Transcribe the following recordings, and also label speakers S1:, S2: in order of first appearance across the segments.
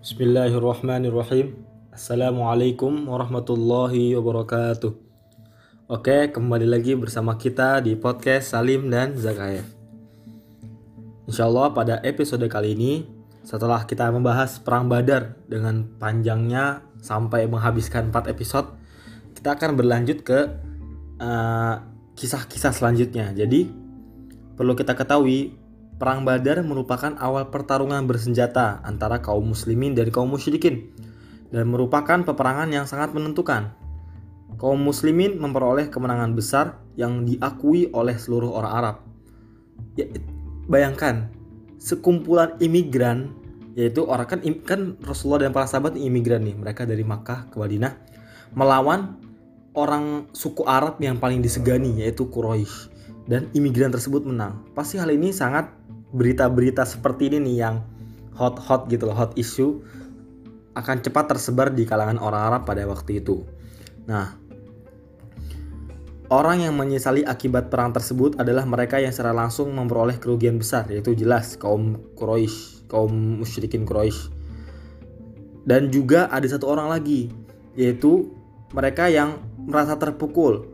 S1: Bismillahirrahmanirrahim. Assalamualaikum warahmatullahi wabarakatuh. Oke, kembali lagi bersama kita di podcast Salim dan Zakaev. Insya Allah pada episode kali ini, setelah kita membahas Perang Badar dengan panjangnya sampai menghabiskan 4 episode, kita akan berlanjut ke kisah kisah-kisah selanjutnya. Jadi, perlu kita ketahui Perang Badar merupakan awal pertarungan bersenjata antara kaum muslimin dan kaum musyrikin dan merupakan peperangan yang sangat menentukan. Kaum muslimin memperoleh kemenangan besar yang diakui oleh seluruh orang Arab. Ya, bayangkan, sekumpulan imigran yaitu orang kan kan Rasulullah dan para sahabat imigran nih, mereka dari Makkah ke Madinah melawan orang suku Arab yang paling disegani yaitu Quraisy dan imigran tersebut menang. Pasti hal ini sangat berita-berita seperti ini nih yang hot-hot gitu loh, hot issue akan cepat tersebar di kalangan orang Arab pada waktu itu. Nah, orang yang menyesali akibat perang tersebut adalah mereka yang secara langsung memperoleh kerugian besar, yaitu jelas kaum Quraisy, kaum musyrikin Quraisy. Dan juga ada satu orang lagi, yaitu mereka yang merasa terpukul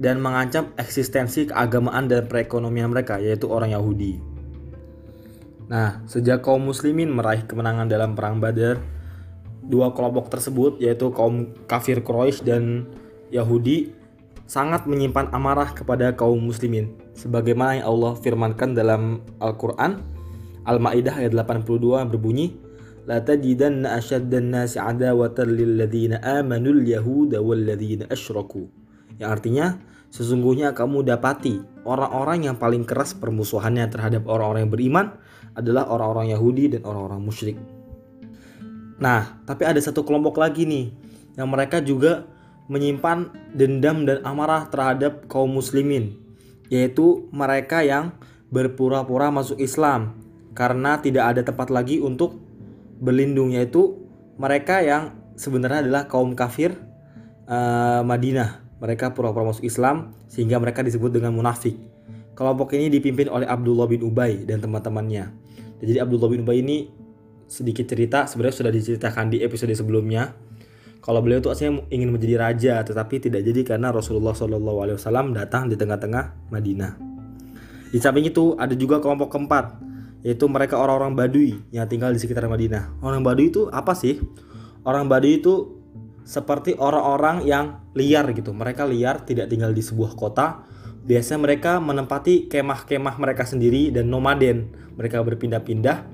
S1: dan mengancam eksistensi keagamaan dan perekonomian mereka, yaitu orang Yahudi. Nah, sejak kaum muslimin meraih kemenangan dalam perang Badar, dua kelompok tersebut yaitu kaum kafir Quraisy dan Yahudi sangat menyimpan amarah kepada kaum muslimin. Sebagaimana yang Allah firmankan dalam Al-Qur'an Al-Maidah ayat 82 berbunyi La tajidanna nasi adawatan lil ladzina amanul yahuda wal ladzina yang artinya sesungguhnya kamu dapati orang-orang yang paling keras permusuhannya terhadap orang-orang yang beriman adalah orang-orang Yahudi dan orang-orang musyrik. Nah, tapi ada satu kelompok lagi nih yang mereka juga menyimpan dendam dan amarah terhadap kaum muslimin, yaitu mereka yang berpura-pura masuk Islam karena tidak ada tempat lagi untuk berlindung yaitu mereka yang sebenarnya adalah kaum kafir uh, Madinah. Mereka pura-pura masuk Islam sehingga mereka disebut dengan munafik. Kelompok ini dipimpin oleh Abdullah bin Ubay dan teman-temannya. Jadi Abdullah bin Ubay ini sedikit cerita sebenarnya sudah diceritakan di episode sebelumnya. Kalau beliau itu aslinya ingin menjadi raja, tetapi tidak jadi karena Rasulullah SAW datang di tengah-tengah Madinah. Di samping itu ada juga kelompok keempat, yaitu mereka orang-orang Badui yang tinggal di sekitar Madinah. Orang Badui itu apa sih? Orang Badui itu seperti orang-orang yang liar gitu. Mereka liar, tidak tinggal di sebuah kota, Biasanya mereka menempati kemah-kemah mereka sendiri dan nomaden. Mereka berpindah-pindah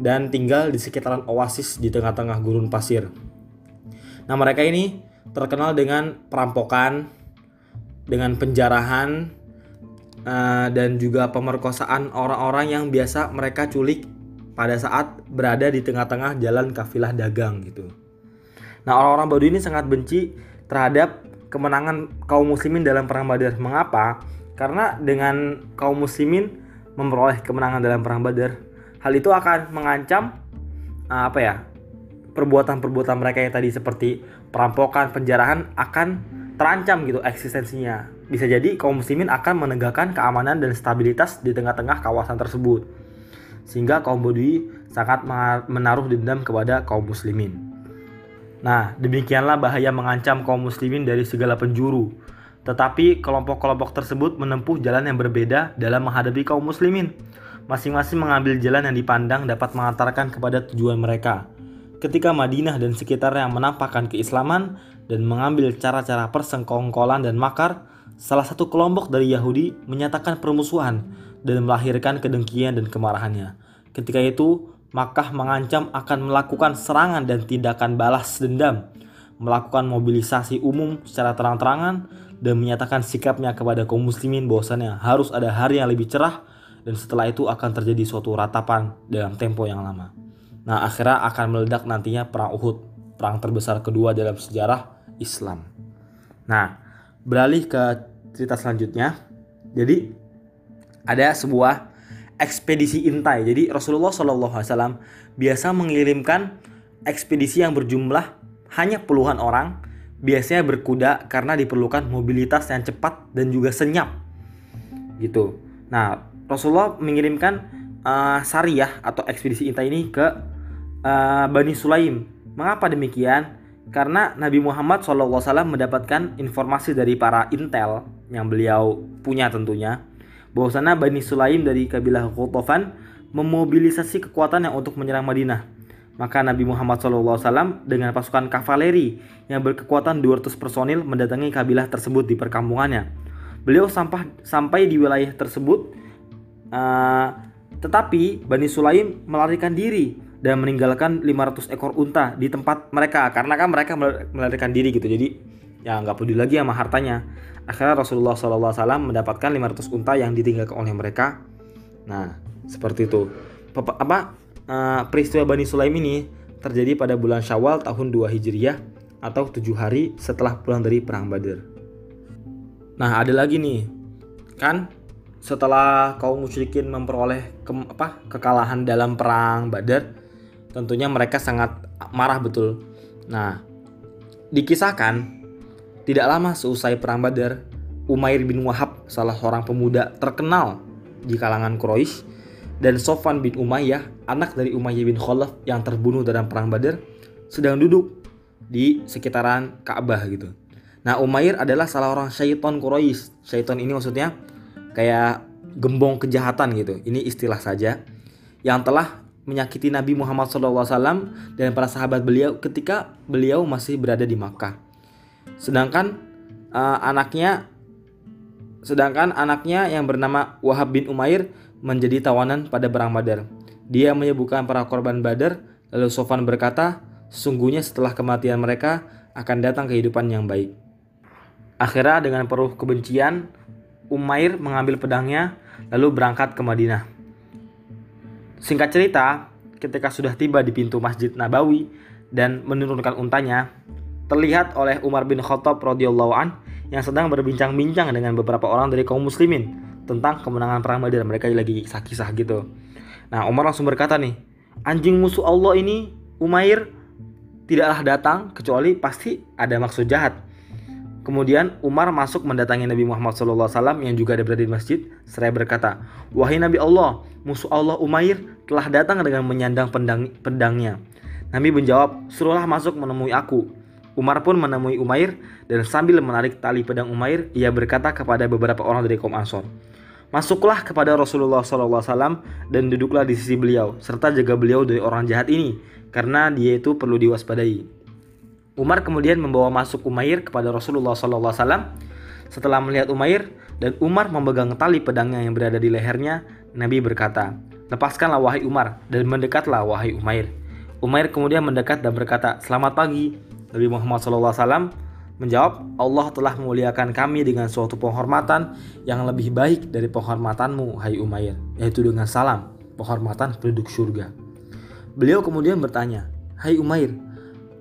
S1: dan tinggal di sekitaran oasis di tengah-tengah gurun pasir. Nah, mereka ini terkenal dengan perampokan, dengan penjarahan, uh, dan juga pemerkosaan orang-orang yang biasa mereka culik pada saat berada di tengah-tengah jalan kafilah dagang gitu. Nah, orang-orang Badui ini sangat benci terhadap kemenangan kaum muslimin dalam perang Badar. Mengapa? Karena dengan kaum muslimin memperoleh kemenangan dalam perang Badar, hal itu akan mengancam uh, apa ya? perbuatan-perbuatan mereka yang tadi seperti perampokan, penjarahan akan terancam gitu eksistensinya. Bisa jadi kaum muslimin akan menegakkan keamanan dan stabilitas di tengah-tengah kawasan tersebut. Sehingga kaum Badui sangat menaruh dendam kepada kaum muslimin. Nah, demikianlah bahaya mengancam kaum muslimin dari segala penjuru. Tetapi kelompok-kelompok tersebut menempuh jalan yang berbeda dalam menghadapi kaum muslimin. Masing-masing mengambil jalan yang dipandang dapat mengantarkan kepada tujuan mereka. Ketika Madinah dan sekitarnya menampakkan keislaman dan mengambil cara-cara persengkongkolan dan makar, salah satu kelompok dari Yahudi menyatakan permusuhan dan melahirkan kedengkian dan kemarahannya. Ketika itu, Makkah mengancam akan melakukan serangan dan tindakan balas dendam, melakukan mobilisasi umum secara terang-terangan, dan menyatakan sikapnya kepada kaum muslimin bahwasannya harus ada hari yang lebih cerah dan setelah itu akan terjadi suatu ratapan dalam tempo yang lama. Nah akhirnya akan meledak nantinya perang Uhud, perang terbesar kedua dalam sejarah Islam. Nah beralih ke cerita selanjutnya, jadi ada sebuah ekspedisi intai. Jadi Rasulullah SAW biasa mengirimkan ekspedisi yang berjumlah hanya puluhan orang, biasanya berkuda karena diperlukan mobilitas yang cepat dan juga senyap. Gitu. Nah, Rasulullah mengirimkan uh, sariyah atau ekspedisi intai ini ke uh, Bani Sulaim. Mengapa demikian? Karena Nabi Muhammad SAW mendapatkan informasi dari para intel yang beliau punya tentunya bahwasanya Bani Sulaim dari kabilah Qutofan memobilisasi kekuatannya untuk menyerang Madinah. Maka Nabi Muhammad SAW dengan pasukan kavaleri yang berkekuatan 200 personil mendatangi kabilah tersebut di perkampungannya. Beliau sampah, sampai di wilayah tersebut, uh, tetapi Bani Sulaim melarikan diri dan meninggalkan 500 ekor unta di tempat mereka karena kan mereka melarikan diri gitu jadi ya nggak peduli lagi sama hartanya. Akhirnya Rasulullah SAW mendapatkan 500 unta yang ditinggalkan oleh mereka. Nah seperti itu. Apa uh, peristiwa Bani Sulaim ini terjadi pada bulan Syawal tahun 2 Hijriah atau tujuh hari setelah pulang dari perang Badar. Nah ada lagi nih. Kan setelah kaum musyrikin memperoleh ke, apa kekalahan dalam perang Badar tentunya mereka sangat marah betul. Nah, dikisahkan tidak lama seusai perang Badar, Umair bin Wahab, salah seorang pemuda terkenal di kalangan Quraisy, dan Sofan bin Umayyah, anak dari Umayyah bin Khalaf yang terbunuh dalam perang Badar, sedang duduk di sekitaran Ka'bah gitu. Nah, Umair adalah salah orang syaitan Quraisy. Syaitan ini maksudnya kayak gembong kejahatan gitu. Ini istilah saja yang telah menyakiti Nabi Muhammad SAW dan para sahabat beliau ketika beliau masih berada di Makkah. Sedangkan uh, anaknya sedangkan anaknya yang bernama Wahab bin Umair menjadi tawanan pada perang Badar. Dia menyebutkan para korban Badar, lalu Sofan berkata, sesungguhnya setelah kematian mereka akan datang kehidupan yang baik. Akhirnya dengan peruh kebencian, Umair mengambil pedangnya lalu berangkat ke Madinah. Singkat cerita, ketika sudah tiba di pintu Masjid Nabawi dan menurunkan untanya, terlihat oleh Umar bin Khattab radhiyallahu an yang sedang berbincang-bincang dengan beberapa orang dari kaum muslimin tentang kemenangan perang Badar. Mereka lagi kisah-kisah gitu. Nah, Umar langsung berkata nih, anjing musuh Allah ini Umair tidaklah datang kecuali pasti ada maksud jahat. Kemudian Umar masuk mendatangi Nabi Muhammad SAW yang juga ada berada di masjid. Seraya berkata, Wahai Nabi Allah, musuh Allah Umair telah datang dengan menyandang pedang, pedangnya. Nabi menjawab, suruhlah masuk menemui aku. Umar pun menemui Umair dan sambil menarik tali pedang Umair, ia berkata kepada beberapa orang dari kaum Ansor, Masuklah kepada Rasulullah SAW dan duduklah di sisi beliau, serta jaga beliau dari orang jahat ini, karena dia itu perlu diwaspadai. Umar kemudian membawa masuk Umair kepada Rasulullah SAW. Setelah melihat Umair dan Umar memegang tali pedangnya yang berada di lehernya, Nabi berkata, Lepaskanlah wahai Umar dan mendekatlah wahai Umair. Umair kemudian mendekat dan berkata, Selamat pagi. Nabi Muhammad SAW menjawab, Allah telah memuliakan kami dengan suatu penghormatan yang lebih baik dari penghormatanmu, hai Umair, yaitu dengan salam, penghormatan penduduk surga. Beliau kemudian bertanya, Hai Umair,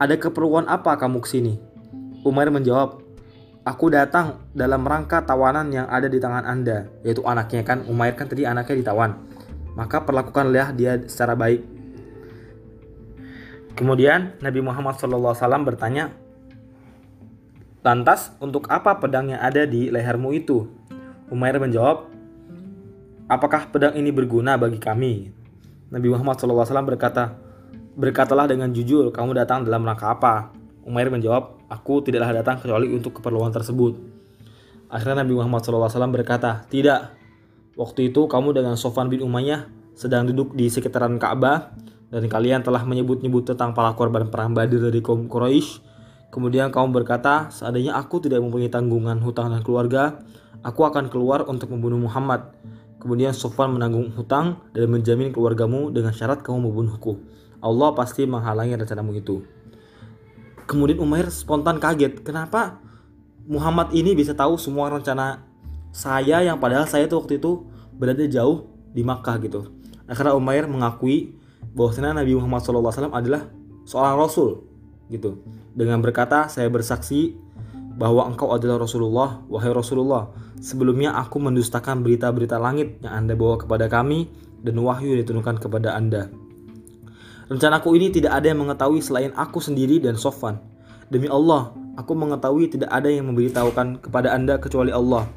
S1: ada keperluan apa kamu ke sini? Umar menjawab, Aku datang dalam rangka tawanan yang ada di tangan Anda, yaitu anaknya kan. Umair kan tadi anaknya ditawan. Maka perlakukanlah dia secara baik. Kemudian Nabi Muhammad SAW bertanya, Lantas, untuk apa pedang yang ada di lehermu itu? Umair menjawab, Apakah pedang ini berguna bagi kami? Nabi Muhammad SAW berkata, Berkatalah dengan jujur, kamu datang dalam rangka apa? Umair menjawab, aku tidaklah datang kecuali untuk keperluan tersebut. Akhirnya Nabi Muhammad SAW berkata, tidak. Waktu itu kamu dengan Sofan bin Umayyah sedang duduk di sekitaran Ka'bah dan kalian telah menyebut-nyebut tentang para korban perang Badr dari kaum Quraisy. Kemudian kamu berkata, seandainya aku tidak mempunyai tanggungan hutang dan keluarga, aku akan keluar untuk membunuh Muhammad. Kemudian Sofan menanggung hutang dan menjamin keluargamu dengan syarat kamu membunuhku. Allah pasti menghalangi rencanamu itu. Kemudian Umair spontan kaget, kenapa Muhammad ini bisa tahu semua rencana saya yang padahal saya tuh waktu itu berada jauh di Makkah gitu. Akhirnya Umair mengakui bahwasanya Nabi Muhammad SAW adalah seorang rasul gitu. Dengan berkata, saya bersaksi bahwa engkau adalah Rasulullah, wahai Rasulullah. Sebelumnya aku mendustakan berita-berita langit yang Anda bawa kepada kami dan wahyu yang diturunkan kepada Anda. Rencanaku ini tidak ada yang mengetahui selain aku sendiri dan Sofan. Demi Allah, aku mengetahui tidak ada yang memberitahukan kepada Anda kecuali Allah.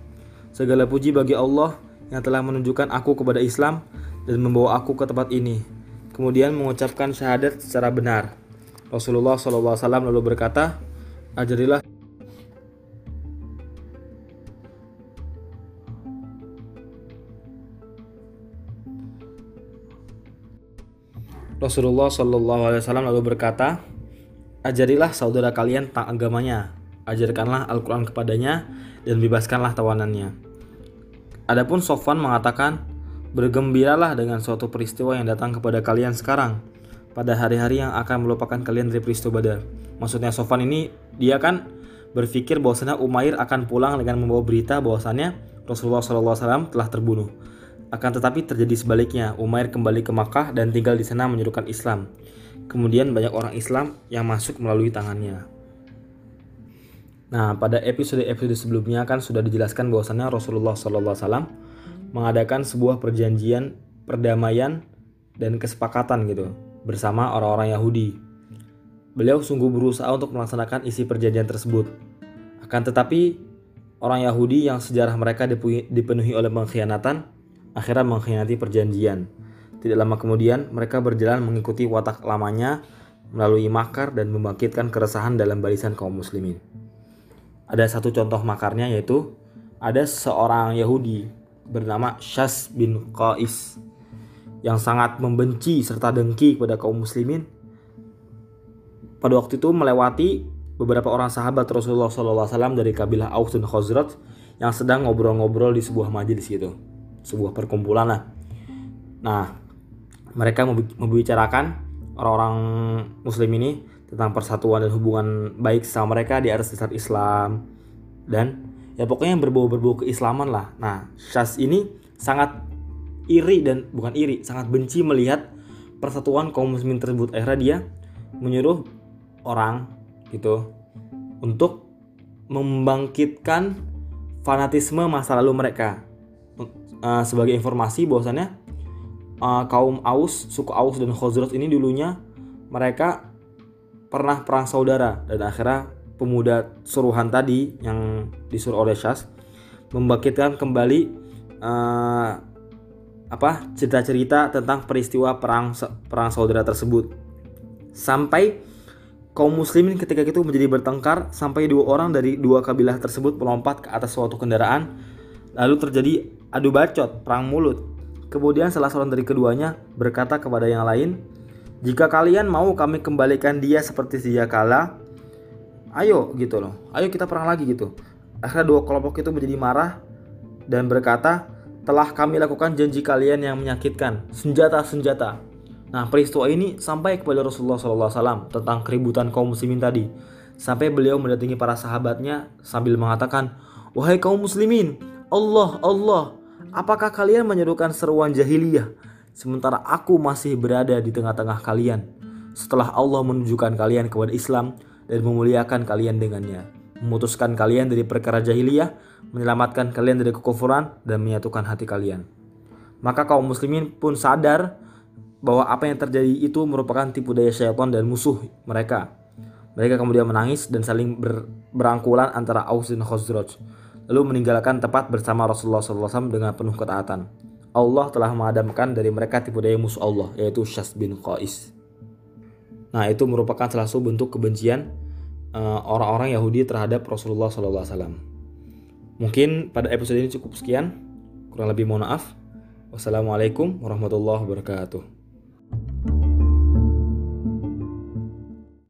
S1: Segala puji bagi Allah yang telah menunjukkan aku kepada Islam dan membawa aku ke tempat ini. Kemudian mengucapkan syahadat secara benar. Rasulullah SAW lalu berkata, ajarilah Rasulullah Wasallam lalu berkata, ajarilah saudara kalian tentang agamanya, ajarkanlah Al-Quran kepadanya dan bebaskanlah tawanannya. Adapun Sofwan mengatakan, bergembiralah dengan suatu peristiwa yang datang kepada kalian sekarang, pada hari-hari yang akan melupakan kalian dari peristiwa Badar. Maksudnya Sofwan ini dia kan berpikir bahwasanya Umair akan pulang dengan membawa berita bahwasannya Rasulullah SAW telah terbunuh. Akan tetapi terjadi sebaliknya, Umair kembali ke Makkah dan tinggal di sana menyerukan Islam. Kemudian banyak orang Islam yang masuk melalui tangannya. Nah, pada episode-episode sebelumnya kan sudah dijelaskan bahwasannya Rasulullah SAW mengadakan sebuah perjanjian perdamaian dan kesepakatan gitu bersama orang-orang Yahudi. Beliau sungguh berusaha untuk melaksanakan isi perjanjian tersebut. Akan tetapi, orang Yahudi yang sejarah mereka dipenuhi oleh pengkhianatan akhirnya mengkhianati perjanjian. Tidak lama kemudian, mereka berjalan mengikuti watak lamanya melalui makar dan membangkitkan keresahan dalam barisan kaum muslimin. Ada satu contoh makarnya yaitu ada seorang Yahudi bernama Syas bin Qais yang sangat membenci serta dengki kepada kaum muslimin. Pada waktu itu melewati beberapa orang sahabat Rasulullah SAW dari kabilah Aus dan Khazraj yang sedang ngobrol-ngobrol di sebuah majelis gitu sebuah perkumpulan lah. Nah, mereka membicarakan orang-orang muslim ini tentang persatuan dan hubungan baik sama mereka di atas dasar Islam dan ya pokoknya yang berbau-berbau keislaman lah. Nah, Syas ini sangat iri dan bukan iri, sangat benci melihat persatuan kaum muslimin tersebut. Akhirnya dia menyuruh orang gitu untuk membangkitkan fanatisme masa lalu mereka uh, sebagai informasi bahwasannya uh, kaum Aus, suku Aus dan Khazraj ini dulunya mereka pernah perang saudara dan akhirnya pemuda suruhan tadi yang disuruh oleh Syas membangkitkan kembali uh, apa cerita-cerita tentang peristiwa perang perang saudara tersebut sampai kaum muslimin ketika itu menjadi bertengkar sampai dua orang dari dua kabilah tersebut melompat ke atas suatu kendaraan lalu terjadi adu bacot, perang mulut. Kemudian salah seorang dari keduanya berkata kepada yang lain, "Jika kalian mau kami kembalikan dia seperti sedia kala, ayo gitu loh. Ayo kita perang lagi gitu." Akhirnya dua kelompok itu menjadi marah dan berkata, "Telah kami lakukan janji kalian yang menyakitkan, senjata-senjata." Nah, peristiwa ini sampai kepada Rasulullah SAW tentang keributan kaum muslimin tadi. Sampai beliau mendatangi para sahabatnya sambil mengatakan, "Wahai kaum muslimin, Allah, Allah, apakah kalian menyerukan seruan jahiliyah sementara aku masih berada di tengah-tengah kalian setelah Allah menunjukkan kalian kepada Islam dan memuliakan kalian dengannya, memutuskan kalian dari perkara jahiliyah, menyelamatkan kalian dari kekufuran dan menyatukan hati kalian. Maka kaum muslimin pun sadar bahwa apa yang terjadi itu merupakan tipu daya syaitan dan musuh mereka. Mereka kemudian menangis dan saling ber berangkulan antara Aus dan Khazraj lalu meninggalkan tempat bersama Rasulullah SAW dengan penuh ketaatan. Allah telah memadamkan dari mereka tipu daya musuh Allah, yaitu Syas bin Qais. Nah, itu merupakan salah satu bentuk kebencian uh, orang-orang Yahudi terhadap Rasulullah SAW. Mungkin pada episode ini cukup sekian. Kurang lebih mohon maaf. Wassalamualaikum warahmatullahi wabarakatuh.